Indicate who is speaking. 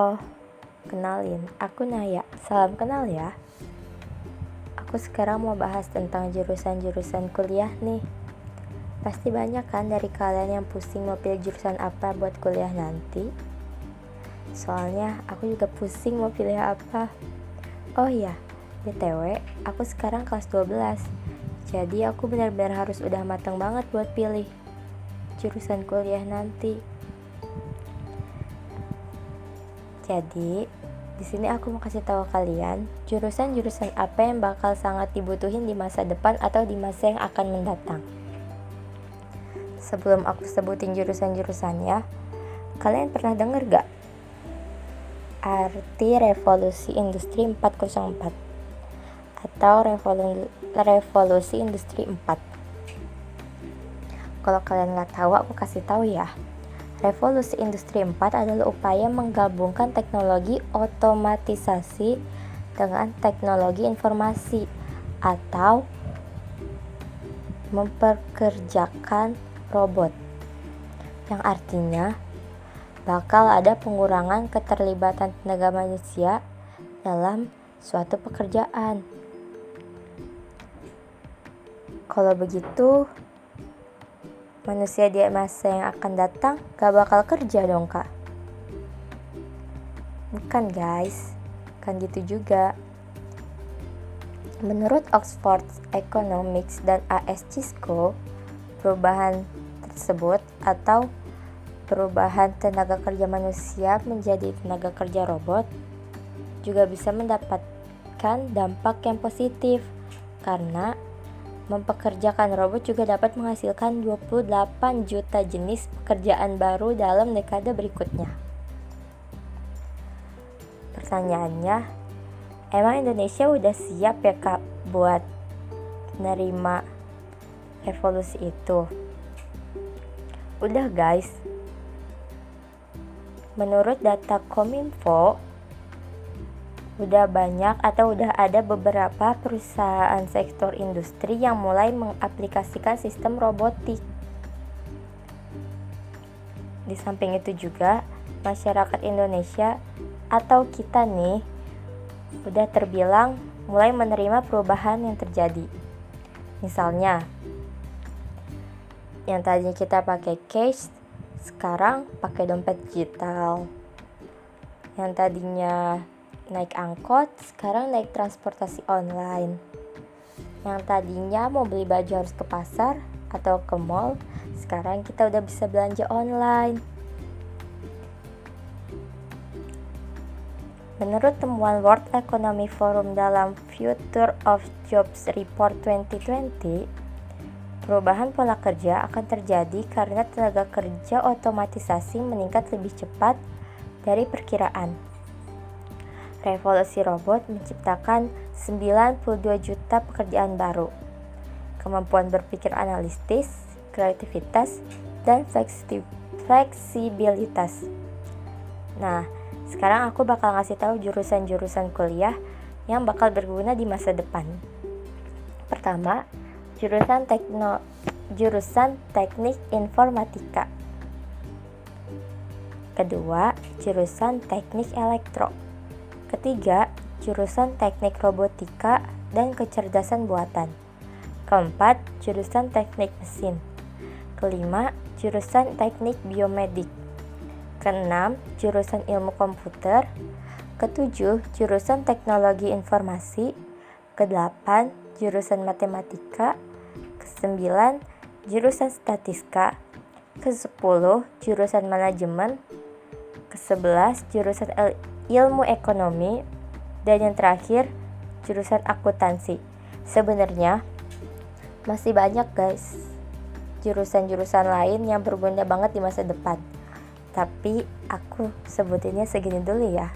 Speaker 1: Halo, kenalin, aku Naya. Salam kenal ya. Aku sekarang mau bahas tentang jurusan-jurusan kuliah nih. Pasti banyak kan dari kalian yang pusing mau pilih jurusan apa buat kuliah nanti? Soalnya aku juga pusing mau pilih apa. Oh iya, BTW, aku sekarang kelas 12. Jadi aku benar-benar harus udah matang banget buat pilih jurusan kuliah nanti. Jadi, di sini aku mau kasih tahu kalian jurusan-jurusan apa yang bakal sangat dibutuhin di masa depan atau di masa yang akan mendatang. Sebelum aku sebutin jurusan-jurusannya, kalian pernah denger gak arti revolusi industri 404 atau revolu revolusi industri 4? Kalau kalian nggak tahu, aku kasih tahu ya. Revolusi Industri 4 adalah upaya menggabungkan teknologi otomatisasi dengan teknologi informasi atau memperkerjakan robot. Yang artinya bakal ada pengurangan keterlibatan tenaga manusia dalam suatu pekerjaan. Kalau begitu, manusia di masa yang akan datang gak bakal kerja dong kak. Bukan guys kan gitu juga. Menurut Oxford Economics dan AS Cisco perubahan tersebut atau perubahan tenaga kerja manusia menjadi tenaga kerja robot juga bisa mendapatkan dampak yang positif. Karena Mempekerjakan robot juga dapat menghasilkan 28 juta jenis pekerjaan baru dalam dekade berikutnya. Pertanyaannya, emang Indonesia udah siap ya kak buat nerima revolusi itu? Udah guys, menurut data Kominfo, udah banyak atau udah ada beberapa perusahaan sektor industri yang mulai mengaplikasikan sistem robotik. Di samping itu juga masyarakat Indonesia atau kita nih udah terbilang mulai menerima perubahan yang terjadi. Misalnya, yang tadinya kita pakai cash, sekarang pakai dompet digital. Yang tadinya naik angkot, sekarang naik transportasi online. Yang tadinya mau beli baju harus ke pasar atau ke mall, sekarang kita udah bisa belanja online. Menurut temuan World Economic Forum dalam Future of Jobs Report 2020, perubahan pola kerja akan terjadi karena tenaga kerja otomatisasi meningkat lebih cepat dari perkiraan revolusi robot menciptakan 92 juta pekerjaan baru. Kemampuan berpikir analitis, kreativitas, dan fleksibilitas. Nah, sekarang aku bakal ngasih tahu jurusan-jurusan kuliah yang bakal berguna di masa depan. Pertama, jurusan tekno jurusan Teknik Informatika. Kedua, jurusan Teknik Elektro. Ketiga, jurusan teknik robotika dan kecerdasan buatan. Keempat, jurusan teknik mesin. Kelima, jurusan teknik biomedik. Keenam, jurusan ilmu komputer. Ketujuh, jurusan teknologi informasi. Kedelapan, jurusan matematika. Kesembilan, jurusan statistika. Kesepuluh, jurusan manajemen. Kesebelas, jurusan ilmu ekonomi, dan yang terakhir jurusan akuntansi. Sebenarnya masih banyak guys jurusan-jurusan lain yang berguna banget di masa depan. Tapi aku sebutinnya segini dulu ya.